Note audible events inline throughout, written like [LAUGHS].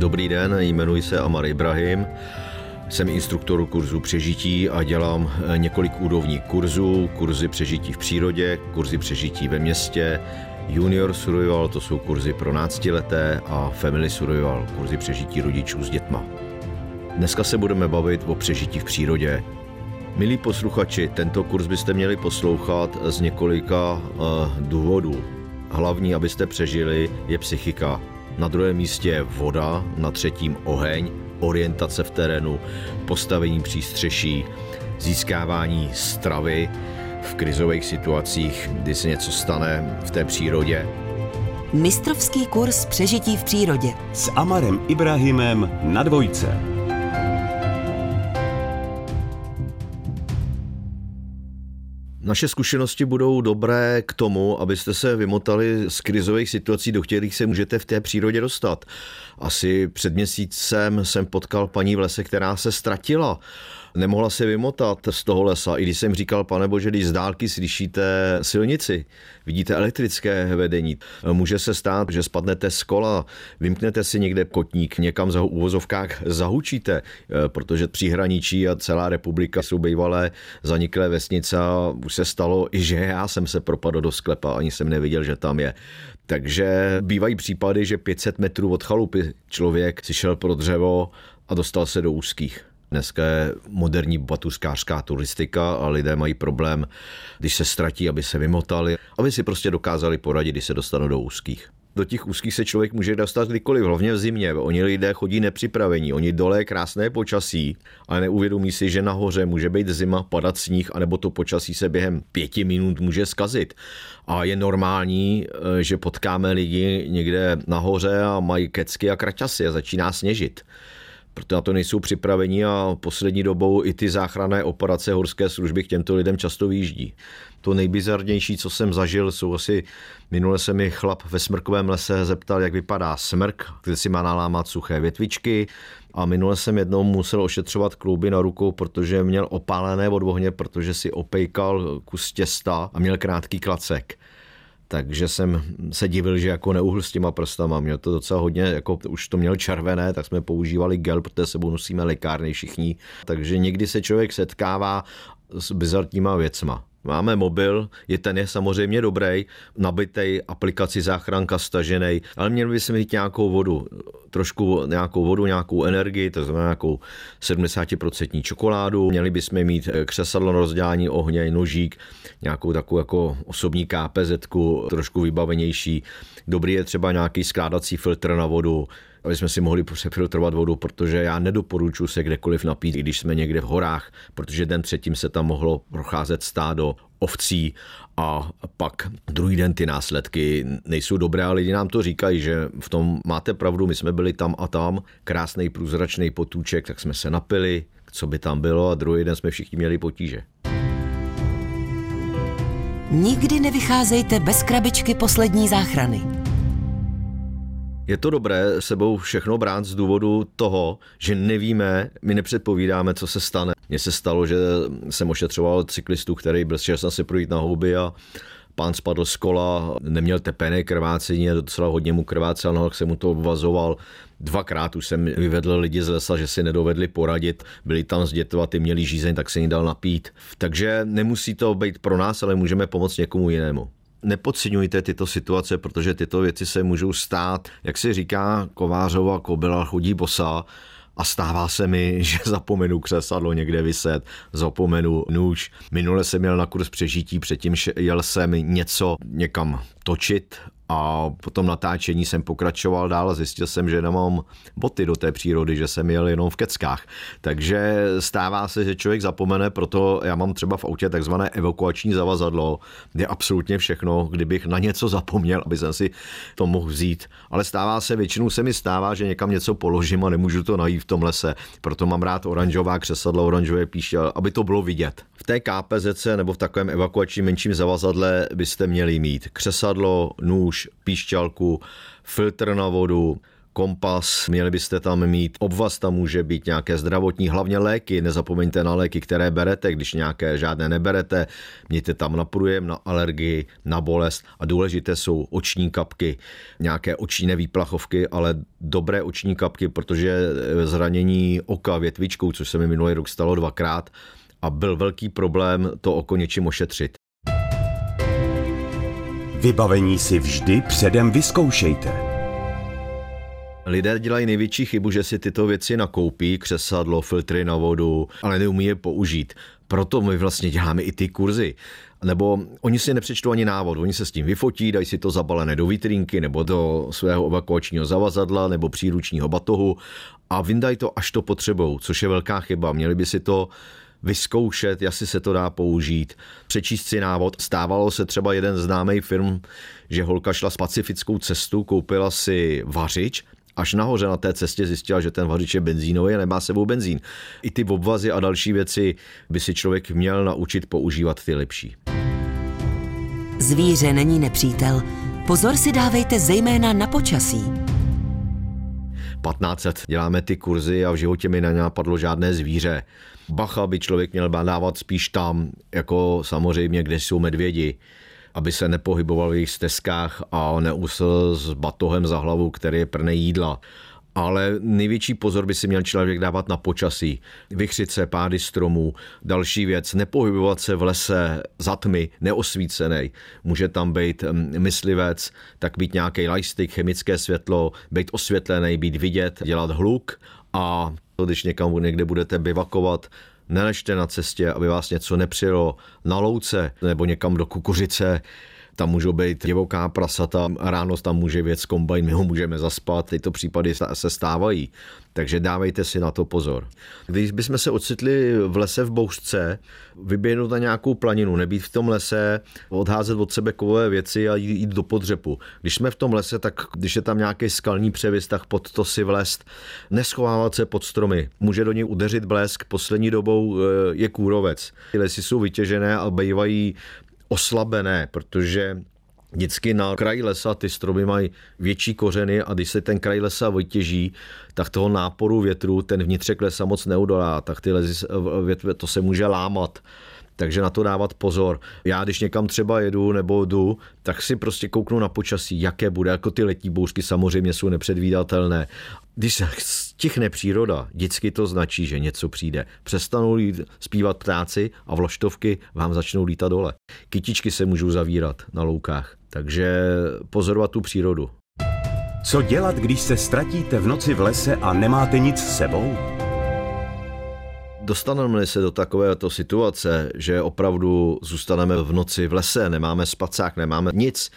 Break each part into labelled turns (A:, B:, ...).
A: Dobrý den, jmenuji se Amar Ibrahim. Jsem instruktor kurzu přežití a dělám eh, několik úrovní kurzů, kurzy přežití v přírodě, kurzy přežití ve městě, Junior Survival, to jsou kurzy pro náctileté a Family Survival, kurzy přežití rodičů s dětma. Dneska se budeme bavit o přežití v přírodě. Milí posluchači, tento kurz byste měli poslouchat z několika uh, důvodů. Hlavní, abyste přežili, je psychika. Na druhém místě je voda, na třetím oheň, orientace v terénu, postavení přístřeší, získávání stravy v krizových situacích, kdy se něco stane v té přírodě.
B: Mistrovský kurz přežití v přírodě.
C: S Amarem Ibrahimem na dvojce.
A: Naše zkušenosti budou dobré k tomu, abyste se vymotali z krizových situací, do kterých se můžete v té přírodě dostat. Asi před měsícem jsem potkal paní v lese, která se ztratila nemohla se vymotat z toho lesa. I když jsem říkal, pane bože, když z dálky slyšíte silnici, vidíte elektrické vedení, může se stát, že spadnete z kola, vymknete si někde kotník, někam za uvozovkách zahučíte, eh, protože příhraničí a celá republika jsou bývalé zaniklé vesnice a už se stalo i, že já jsem se propadl do sklepa, ani jsem neviděl, že tam je. Takže bývají případy, že 500 metrů od chalupy člověk si šel pro dřevo a dostal se do úzkých. Dneska je moderní batuřkářská turistika a lidé mají problém, když se ztratí, aby se vymotali, aby si prostě dokázali poradit, když se dostanou do úzkých. Do těch úzkých se člověk může dostat kdykoliv, hlavně v zimě. Oni lidé chodí nepřipravení, oni dole je krásné počasí, ale neuvědomí si, že nahoře může být zima, padat sníh, anebo to počasí se během pěti minut může skazit. A je normální, eh, že potkáme lidi někde nahoře a mají kecky a kraťasy a začíná sněžit protože na to nejsou připraveni a poslední dobou i ty záchranné operace horské služby k těmto lidem často výjíždí. To nejbizarnější, co jsem zažil, jsou asi, minule se mi chlap ve smrkovém lese zeptal, jak vypadá smrk, kde si má nalámat suché větvičky a minule jsem jednou musel ošetřovat klouby na rukou, protože měl opálené od ohně, protože si opejkal kus těsta a měl krátký klacek takže jsem se divil, že jako neuhl s těma prstama. Měl to docela hodně, jako už to měl červené, tak jsme používali gel, protože sebou nosíme lékárny všichni. Takže někdy se člověk setkává s bizarníma věcma. Máme mobil, je ten je samozřejmě dobrý, nabitej aplikaci záchranka stažený, ale měli bychom mít nějakou vodu, trošku nějakou vodu, nějakou energii, to znamená nějakou 70% čokoládu, měli bychom mít eh, křesadlo na rozdělání ohně, nožík, nějakou takovou jako osobní KPZ, trošku vybavenější. Dobrý je třeba nějaký skládací filtr na vodu, aby jsme si mohli přefiltrovat vodu, protože já nedoporučuji se kdekoliv napít, i když jsme někde v horách, protože den předtím se tam mohlo procházet stádo ovcí a pak druhý den ty následky nejsou dobré a lidi nám to říkají, že v tom máte pravdu, my jsme byli tam a tam, krásný průzračný potůček, tak jsme se napili, co by tam bylo a druhý den jsme všichni měli potíže.
B: Nikdy nevycházejte bez krabičky poslední záchrany.
A: Je to dobré sebou všechno brát z důvodu toho, že nevíme, my nepředpovídáme, co se stane. Mně se stalo, že jsem ošetřoval cyklistu, který byl šel se projít na houby a pán spadl z kola, neměl tepené krvácení, docela hodně mu krvácel, no, se mu to vazoval. Dvakrát už jsem vyvedl lidi z lesa, že si nedovedli poradit, byli tam s dětva, ty měli žízeň, tak se jim dal napít. Takže nemusí to být pro nás, ale můžeme pomoct někomu jinému nepodceňujte tyto situace, protože tyto věci se můžou stát, jak se říká, kovářova kobila chodí bosa a stává se mi, [LAUGHS] že zapomenu křesadlo někde vyset, zapomenu nůž. Minule jsem měl na kurz přežití, předtím jel jsem něco někam točit a po tom natáčení jsem pokračoval dál a zjistil jsem, že nemám boty do té přírody, že jsem jel jenom v keckách. Takže stává se, že člověk zapomene, proto já mám třeba v autě takzvané evakuační zavazadlo, kde absolutně všechno, kdybych na něco zapomněl, aby jsem si to mohl vzít. Ale stává se, většinou se mi stává, že někam něco položím a nemůžu to najít v tom lese. Proto mám rád oranžová křesadlo, oranžové píště, aby to bylo vidět. V té KPZ nebo v takovém evakuačním menším zavazadle byste měli mít křesadlo, nůž, píšťalku, filtr na vodu, kompas, měli byste tam mít obvaz, tam může být nějaké zdravotní, hlavně léky, nezapomeňte na léky, které berete, když nějaké žádné neberete, mějte tam na průjem, na alergii, na bolest. A důležité jsou oční kapky, nějaké oční nevýplachovky, ale dobré oční kapky, protože zranění oka větvičkou, což se mi minulý rok stalo dvakrát, a byl velký problém to oko něčím ošetřit.
C: Vybavení si vždy předem vyzkoušejte.
A: Lidé dělají největší chybu, že si tyto věci nakoupí, křesadlo, filtry na vodu, ale neumí je použít. Proto my vlastně děláme i ty kurzy. Nebo oni si nepřečtou ani návod, oni se s tím vyfotí, dají si to zabalené do vitrínky nebo do svého evakuačního zavazadla nebo příručního batohu a vyndají to, až to potřebou, což je velká chyba. Měli by si to vyzkoušet, jestli se to dá použít, přečíst si návod. Stávalo se třeba jeden známý firm, že holka šla s pacifickou cestu, koupila si vařič, až nahoře na té cestě zjistila, že ten vařič je benzínový a nemá sebou benzín. I ty obvazy a další věci by si člověk měl naučit používat ty lepší.
B: Zvíře není nepřítel. Pozor si dávejte zejména na počasí.
A: 15 let děláme ty kurzy a v životě mi nenapadlo žádné zvíře. Bacha by člověk měl dávat spíš tam, jako samozřejmě, kde jsou medvědi aby se nepohyboval v jejich stezkách a neusl s batohem za hlavu, který je prné jídla. Ale největší pozor by si měl člověk dávat na počasí. Vychřice, pády stromů. Další věc, nepohybovat se v lese za tmy, neosvícený. Může tam být mm, myslivec, tak být nějaký lightstick, chemické světlo, být osvětlený, být vidět, dělat hluk a když někam někde budete bivakovat, neležte na cestě, aby vás něco nepřijelo na louce nebo někam do kukuřice, tam můžou být divoká prasata, ráno tam může věc kombajn, my ho můžeme zaspat, tyto případy se stávají, takže dávejte si na to pozor. Když bychom se ocitli v lese v bouřce, vyběhnout na nějakou planinu, nebýt v tom lese, odházet od sebe kovové věci a jít, do podřepu. Když jsme v tom lese, tak když je tam nějaký skalní převis, tak pod to si vlést, neschovávat se pod stromy. Může do něj udeřit blesk, poslední dobou eh, je kůrovec. Ty lesy jsou vytěžené a bývají oslabené, protože Vždycky na kraji lesa ty stromy mají větší kořeny a když se ten kraj lesa vytěží, tak toho náporu větru ten vnitřek lesa moc neudolá, tak ty lesy, to se může lámat takže na to dávat pozor. Já když někam třeba jedu nebo jdu, tak si prostě kouknu na počasí, jaké bude, jako ty letní bouřky samozřejmě jsou nepředvídatelné. Když se stichne příroda, vždycky to značí, že něco přijde. Přestanou lít, zpívat ptáci a vloštovky vám začnou lítat dole. Kytičky se můžou zavírat na loukách, takže pozorovat tu přírodu.
C: Co dělat, když se ztratíte v noci v lese a nemáte nic s sebou?
A: Dostaneme se do takovéto situace, že opravdu zůstaneme v noci v lese, nemáme spacák, nemáme nic,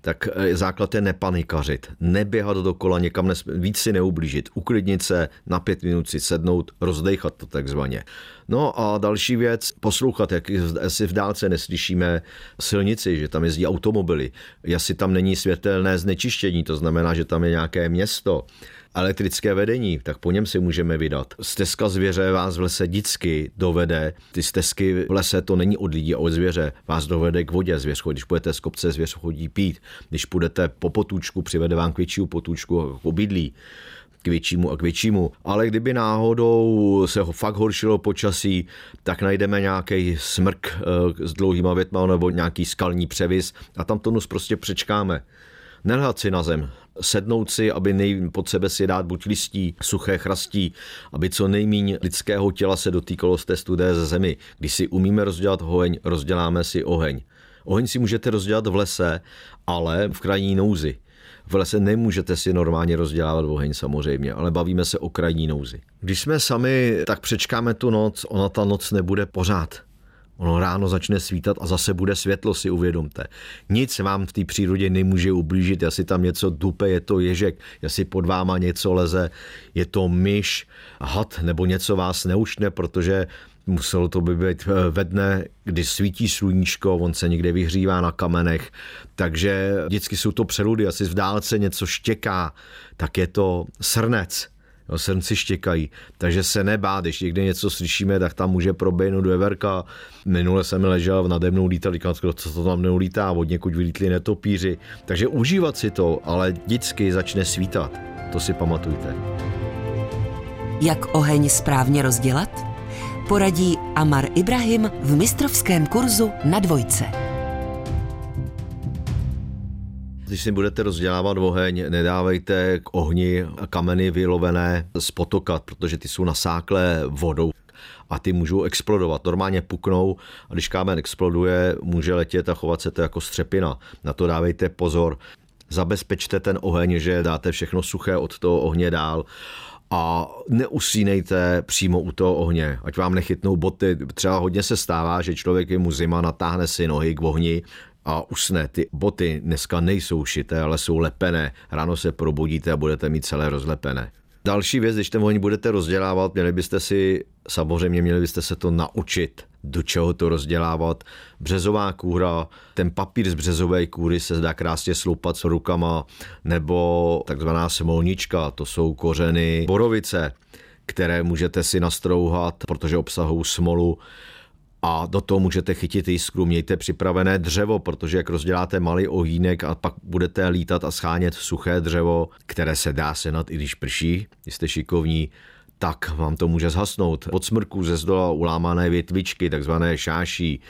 A: tak eh, základ je nepanikařit, neběhat dokola, někam nes, víc si neublížit, uklidnit se, na pět minut si sednout, rozdejchat to takzvaně. No a další věc, poslouchat, jak si v dálce neslyšíme silnici, že tam jezdí automobily, jestli tam není světelné znečištění, to znamená, že tam je nějaké město, elektrické vedení, tak po něm si můžeme vydat. Stezka zvěře vás v lese vždycky dovede. Ty stezky v lese to není od lidí a od zvěře. Vás dovede k vodě zvěř. Když půjdete z kopce, zvěř chodí pít. Když půjdete po potůčku, přivede vám k většímu potůčku k obydlí k většímu a k většímu. Ale kdyby náhodou se ho fakt horšilo počasí, tak najdeme nějaký smrk eh, s dlouhýma větma nebo nějaký skalní převis a tam to nus prostě přečkáme. Nelhat si na zem, sednout si, aby nej, pod sebe si dát buď listí, suché chrastí, aby co nejméně lidského těla se dotýkalo z té studé ze zemi. Když si umíme rozdělat oheň, rozděláme si oheň. Oheň si můžete rozdělat v lese, ale v krajní nouzi. V lese nemůžete si normálně rozdělávat oheň samozřejmě, ale bavíme se o krajní nouzi. Když jsme sami, tak přečkáme tu noc, ona ta noc nebude pořád. Ono ráno začne svítat a zase bude světlo, si uvědomte. Nic vám v té přírodě nemůže ublížit, jestli tam něco dupe, je to ježek, jestli pod váma něco leze, je to myš, had nebo něco vás neušne, protože muselo to by být eh, ve dne, kdy svítí sluníčko, on se někde vyhřívá na kamenech, takže vždycky jsou to přeludy, asi v dálce něco štěká, tak je to srnec, srnci štěkají. Takže se nebát, když někde něco slyšíme, tak tam může proběhnout veverka. Minule jsem ležel nade mnou lítal, říkal, co to tam mnou lítá, od někud vylítli netopíři. Takže užívat si to, ale vždycky začne svítat. To si pamatujte.
B: Jak oheň správně rozdělat? Poradí Amar Ibrahim v mistrovském kurzu na dvojce.
A: Když si budete rozdělávat oheň, nedávejte k ohni kameny vylovené z potoka, protože ty jsou nasáklé vodou a ty můžou explodovat. Normálně puknou a když kámen exploduje, může letět a chovat se to jako střepina. Na to dávejte pozor. Zabezpečte ten oheň, že dáte všechno suché od toho ohně dál a neusínejte přímo u toho ohně, ať vám nechytnou boty. Třeba hodně se stává, že člověk je mu zima, natáhne si nohy k ohni, a usne. Ty boty dneska nejsou šité, ale jsou lepené. Ráno se probudíte a budete mít celé rozlepené. Další věc, když ten oheň budete rozdělávat, měli byste si, samozřejmě měli byste se to naučit, do čeho to rozdělávat. Březová kůra, ten papír z březové kůry se dá krásně sloupat s rukama, nebo takzvaná smolnička, to jsou kořeny borovice, které můžete si nastrouhat, protože obsahují smolu a do toho můžete chytit jiskru. Mějte připravené dřevo, protože jak rozděláte malý ohýnek a pak budete lítat a schánět suché dřevo, které se dá senat i když prší, jste šikovní, tak vám to může zhasnout. Od smrku ze zdola ulámané větvičky, takzvané šáší,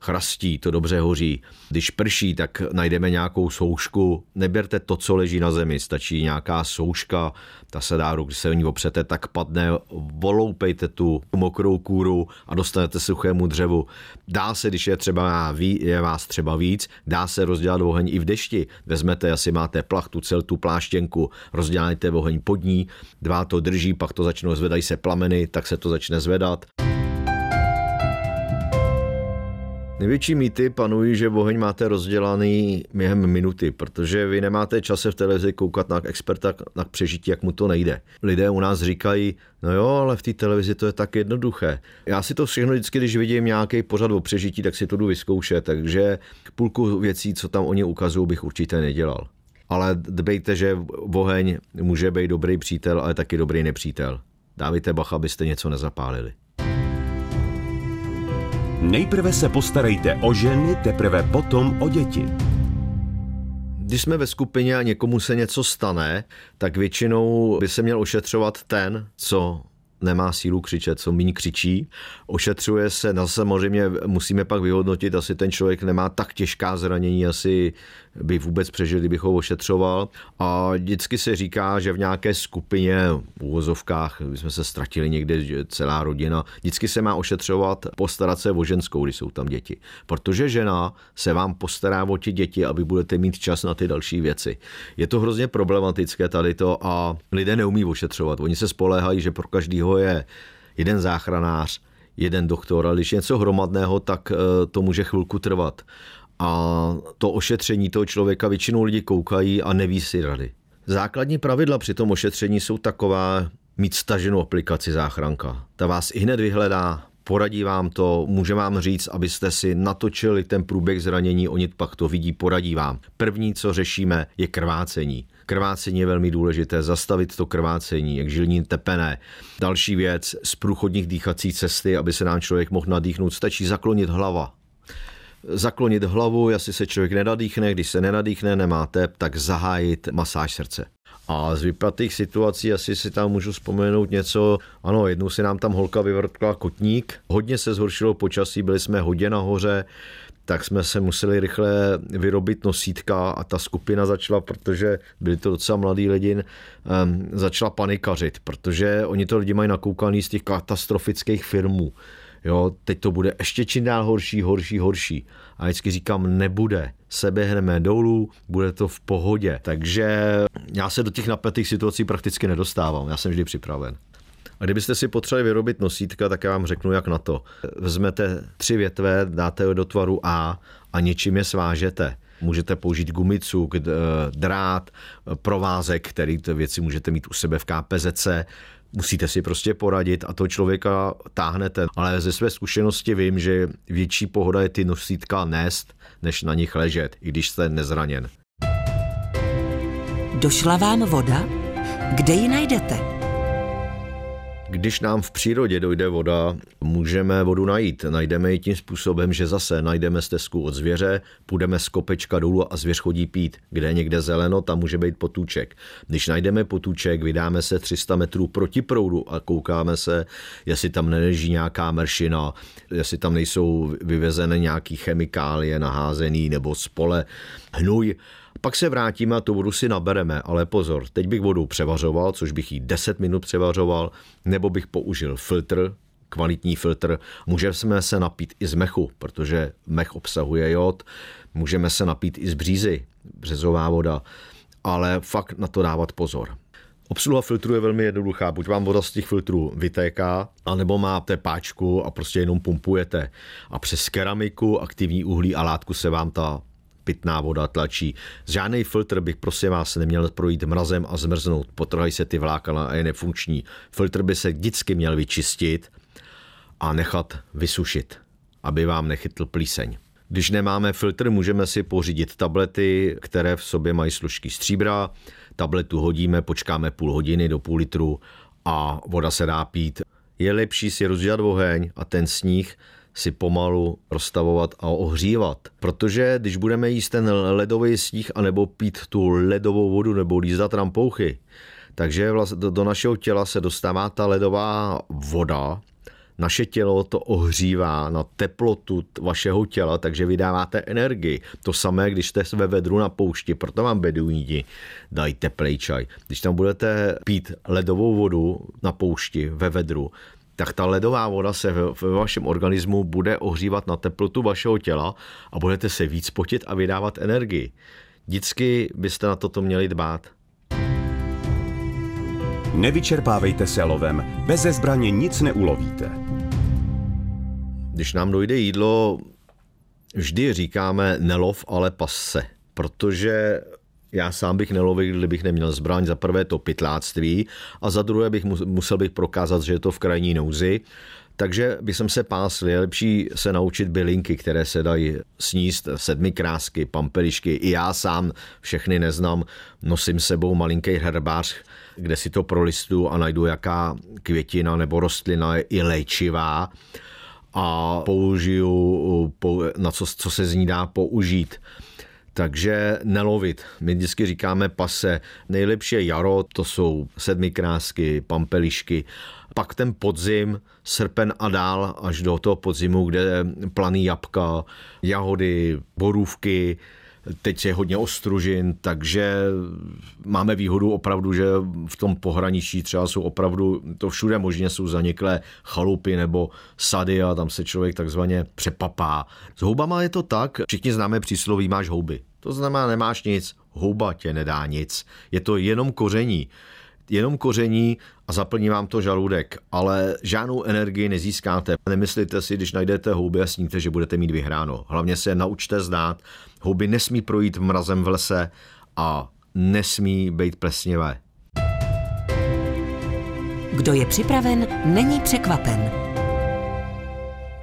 A: chrastí, to dobře hoří. Když prší, tak najdeme nějakou soušku. Neberte to, co leží na zemi, stačí nějaká souška, ta se dá, když se o ní opřete, tak padne, voloupejte tu mokrou kůru a dostanete suchému dřevu. Dá se, když je třeba je vás třeba víc, dá se rozdělat oheň i v dešti. Vezmete, asi máte plachtu, cel tu pláštěnku, rozděláte oheň pod ní, dva to drží, pak to začnou zvedají se plameny, tak se to začne zvedat. Největší mýty panují, že oheň máte rozdělaný během minuty, protože vy nemáte čas se v televizi koukat na experta na přežití, jak mu to nejde. Lidé u nás říkají, no jo, ale v té televizi to je tak jednoduché. Já si to všechno vždycky, když vidím nějaký pořad o přežití, tak si to jdu vyzkoušet, takže půlku věcí, co tam oni ukazují, bych určitě nedělal. Ale dbejte, že oheň může být dobrý přítel, ale taky dobrý nepřítel. Dávejte bacha, abyste něco nezapálili.
C: Nejprve se postarejte o ženy, teprve potom o děti.
A: Když jsme ve skupině a někomu se něco stane, tak většinou by se měl ošetřovat ten, co nemá sílu křičet, co méně křičí. Ošetřuje se, no samozřejmě musíme pak vyhodnotit, asi ten člověk nemá tak těžká zranění, asi by vůbec přežil, kdybych ho ošetřoval. A vždycky se říká, že v nějaké skupině, v úvozovkách, my jsme se ztratili někde celá rodina, vždycky se má ošetřovat, postarat se o ženskou, když jsou tam děti. Protože žena se vám postará o ty děti, aby budete mít čas na ty další věci. Je to hrozně problematické tady to a lidé neumí ošetřovat. Oni se spoléhají, že pro každého je jeden záchranář, jeden doktor, ale když něco hromadného, tak eh, to může chvilku trvat a to ošetření toho člověka většinou lidi koukají a neví si rady. Základní pravidla při tom ošetření jsou taková mít staženou aplikaci záchranka. Ta vás i hned vyhledá, poradí vám to, může vám říct, abyste si natočili ten průběh zranění, oni pak to vidí, poradí vám. První, co řešíme, je krvácení. Krvácení je velmi důležité, zastavit to krvácení, jak žilní tepené. Další věc, z průchodních dýchací cesty, aby se nám člověk mohl nadýchnout, stačí zaklonit hlava zaklonit hlavu, jestli se člověk nenadýchne, když se nenadýchne, nemá tep, tak zahájit masáž srdce. A z vypatých situací asi si tam můžu vzpomenout něco. Ano, jednou si nám tam holka vyvrtkla kotník. Hodně se zhoršilo počasí, byli jsme hodně nahoře, tak jsme se museli rychle vyrobit nosítka a ta skupina začala, protože byli to docela mladí lidi, um, začala panikařit, protože oni to lidi mají nakoukaný z těch katastrofických firmů jo, teď to bude ještě čím dál horší, horší, horší. A vždycky říkám, nebude, hneme dolů, bude to v pohodě. Takže já se do těch napětých situací prakticky nedostávám, já jsem vždy připraven. A kdybyste si potřebovali vyrobit nosítka, tak já vám řeknu, jak na to. Vezmete tři větve, dáte je do tvaru A a něčím je svážete. Můžete použít gumicu, drát, provázek, který ty věci můžete mít u sebe v KPZC, musíte si prostě poradit a to člověka táhnete. Ale ze své zkušenosti vím, že větší pohoda je ty nosítka nést, než na nich ležet, i když jste nezraněn.
B: Došla vám voda? Kde ji najdete?
A: Když nám v přírodě dojde voda, můžeme vodu najít. Najdeme ji tím způsobem, že zase najdeme stezku od zvěře, půjdeme z kopečka dolů a zvěř chodí pít. Kde je někde zeleno, tam může být potůček. Když najdeme potůček, vydáme se 300 metrů proti proudu a koukáme se, jestli tam neleží nějaká mršina, jestli tam nejsou vyvezené nějaký chemikálie naházený nebo spole hnůj. Pak se vrátíme a tu vodu si nabereme, ale pozor, teď bych vodu převařoval, což bych ji 10 minut převařoval, nebo bych použil filtr, kvalitní filtr. Můžeme se napít i z mechu, protože mech obsahuje jod. Můžeme se napít i z břízy, březová voda, ale fakt na to dávat pozor. Obsluha filtru je velmi jednoduchá. Buď vám voda z těch filtrů vytéká, anebo máte páčku a prostě jenom pumpujete. A přes keramiku, aktivní uhlí a látku se vám ta pitná voda tlačí. Žádný filtr bych prosím vás neměl projít mrazem a zmrznout. Potrhají se ty vlákna a je nefunkční. Filtr by se vždycky měl vyčistit a nechat vysušit, aby vám nechytl plíseň. Když nemáme filtr, můžeme si pořídit tablety, které v sobě mají služky stříbra. Tabletu hodíme, počkáme půl hodiny do půl litru a voda se dá pít. Je lepší si rozdělat oheň a ten sníh si pomalu rozstavovat a ohřívat. Protože když budeme jíst ten ledový sníh anebo pít tu ledovou vodu nebo lízat rampouchy, takže do našeho těla se dostává ta ledová voda, naše tělo to ohřívá na teplotu vašeho těla, takže vydáváte energii. To samé, když jste ve vedru na poušti, proto vám beduíni dají teplej čaj. Když tam budete pít ledovou vodu na poušti ve vedru, tak ta ledová voda se ve vašem organismu bude ohřívat na teplotu vašeho těla a budete se víc potit a vydávat energii. Vždycky byste na toto měli dbát.
C: Nevyčerpávejte se lovem, bez zbraně nic neulovíte.
A: Když nám dojde jídlo, vždy říkáme nelov, ale pas se, protože já sám bych nelovil, kdybych neměl zbraň. Za prvé to pytláctví a za druhé bych musel bych prokázat, že je to v krajní nouzi. Takže bych se pásl, je lepší se naučit bylinky, které se dají sníst, sedmi krásky, pampelišky. I já sám všechny neznám, nosím sebou malinký herbář, kde si to prolistu a najdu, jaká květina nebo rostlina je i léčivá a použiju, na co, co se z ní dá použít. Takže nelovit. My vždycky říkáme pase. Nejlepší je jaro, to jsou sedmi krásky, pampelišky. Pak ten podzim, srpen a dál až do toho podzimu, kde planý jabka, jahody, borůvky, Teď je hodně ostružin, takže máme výhodu opravdu, že v tom pohraničí třeba jsou opravdu, to všude možně jsou zaniklé chalupy nebo sady a tam se člověk takzvaně přepapá. S houbama je to tak, všichni známe přísloví máš houby. To znamená, nemáš nic, houba tě nedá nic. Je to jenom koření jenom koření a zaplní vám to žaludek, ale žádnou energii nezískáte. Nemyslíte si, když najdete houby a sníte, že budete mít vyhráno. Hlavně se naučte znát. Houby nesmí projít mrazem v lese a nesmí být plesnivé.
B: Kdo je připraven, není překvapen.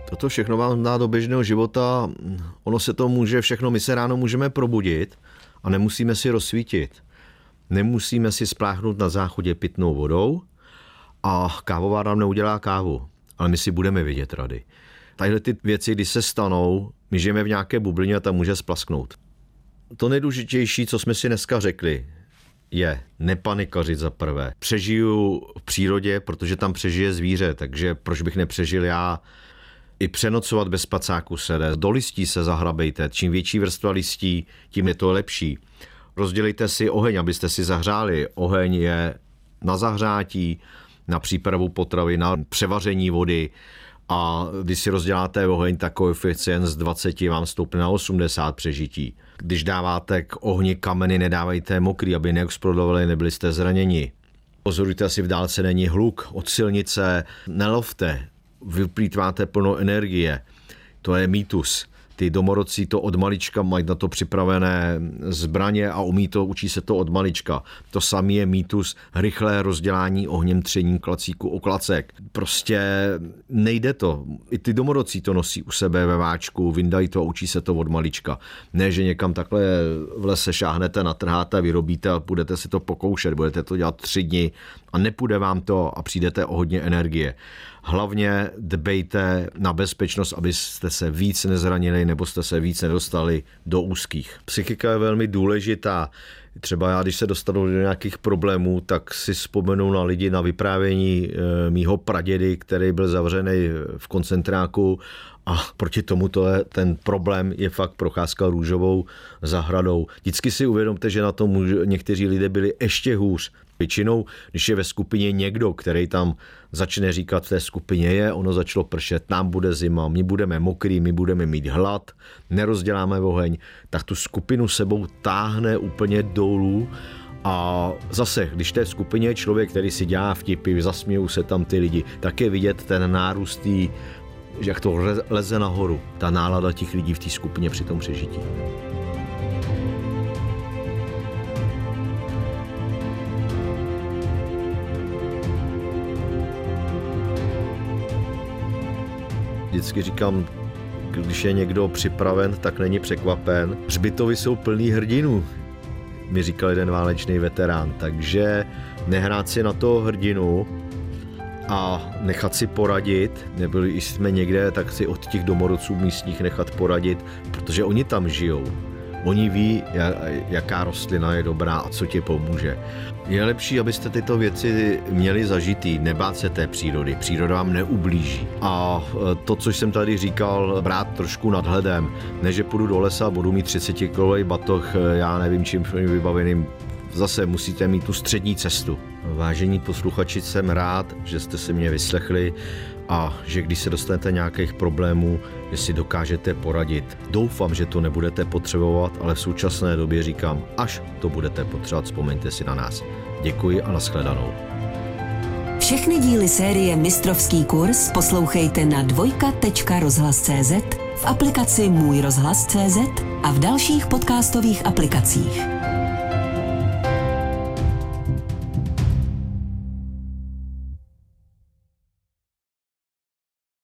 A: Toto všechno vám dá do běžného života. Ono se to může, všechno my se ráno můžeme probudit a nemusíme si rozsvítit. Nemusíme si spláchnout na záchodě pitnou vodou a kávová nám neudělá kávu, ale my si budeme vidět rady. Tadyhle ty věci, když se stanou, my žijeme v nějaké bublině a tam může splasknout. To nejdůležitější, co jsme si dneska řekli, je nepanikařit za prvé. Přežiju v přírodě, protože tam přežije zvíře, takže proč bych nepřežil já? I přenocovat bez spacáku se jde. Do listí se zahrabejte. Čím větší vrstva listí, tím je to lepší. Rozdělejte si oheň, abyste si zahřáli. Oheň je na zahřátí, na přípravu potravy, na převaření vody a když si rozděláte oheň, tak koeficient z 20 vám stoupne na 80 přežití. Když dáváte k ohni kameny, nedávejte mokrý, aby neexplodovali, nebyli jste zraněni. Pozorujte, asi v dálce není hluk od silnice, nelovte, vyplýtváte plno energie. To je mýtus. Ty domorodci to od malička mají na to připravené zbraně a umí to, učí se to od malička. To samý je mýtus rychlé rozdělání ohněm tření klacíku o klacek. Prostě nejde to. I ty domorodci to nosí u sebe ve váčku, vyndají to a učí se to od malička. Ne, že někam takhle v lese šáhnete, natrháte, vyrobíte a budete si to pokoušet, budete to dělat tři dny a nepůjde vám to a přijdete o hodně energie. Hlavně dbejte na bezpečnost, abyste se víc nezranili nebo jste se víc nedostali do úzkých. Psychika je velmi důležitá. Třeba já, když se dostanu do nějakých problémů, tak si vzpomenu na lidi na vyprávění eh, mýho pradědy, který byl zavřený v koncentráku a proti tomu to je, ten problém je fakt procházka růžovou zahradou. Vždycky si uvědomte, že na tom někteří lidé byli ještě hůř. Většinou, když je ve skupině někdo, který tam začne říkat v té skupině je, ono začalo pršet, nám bude zima, my budeme mokrý, my budeme mít hlad, nerozděláme oheň, tak tu skupinu sebou táhne úplně dolů a zase, když té skupině je člověk, který si dělá vtipy, zasmějou se tam ty lidi, tak je vidět ten nárůst tý, jak to leze nahoru, ta nálada těch lidí v té skupině při tom přežití. Vždycky říkám, když je někdo připraven, tak není překvapen. Hřbitovy jsou plný hrdinů, mi říkal jeden válečný veterán, takže nehrát si na toho hrdinu a nechat si poradit, nebyli jsme někde, tak si od těch domorodců místních nechat poradit, protože oni tam žijou. Oni ví, jaká rostlina je dobrá a co ti pomůže. Je lepší, abyste tyto věci měli zažitý, nebát se té přírody. Příroda vám neublíží. A e, to, co jsem tady říkal, brát trošku nadhledem. Ne, že půjdu do lesa a budu mít 30 kilový batoh, e, já nevím čím vybaveným, zase musíte mít tu střední cestu. Vážení posluchači, jsem rád, že jste si mě vyslechli a že když se dostanete nějakých problémů, že si dokážete poradit. Doufám, že to nebudete potřebovat, ale v současné době říkám, až to budete potřebovat, vzpomeňte si na nás. Děkuji a nashledanou.
B: Všechny díly série Mistrovský kurz poslouchejte na dvojka.rozhlas.cz, v aplikaci Můj rozhlas.cz a v dalších podcastových aplikacích.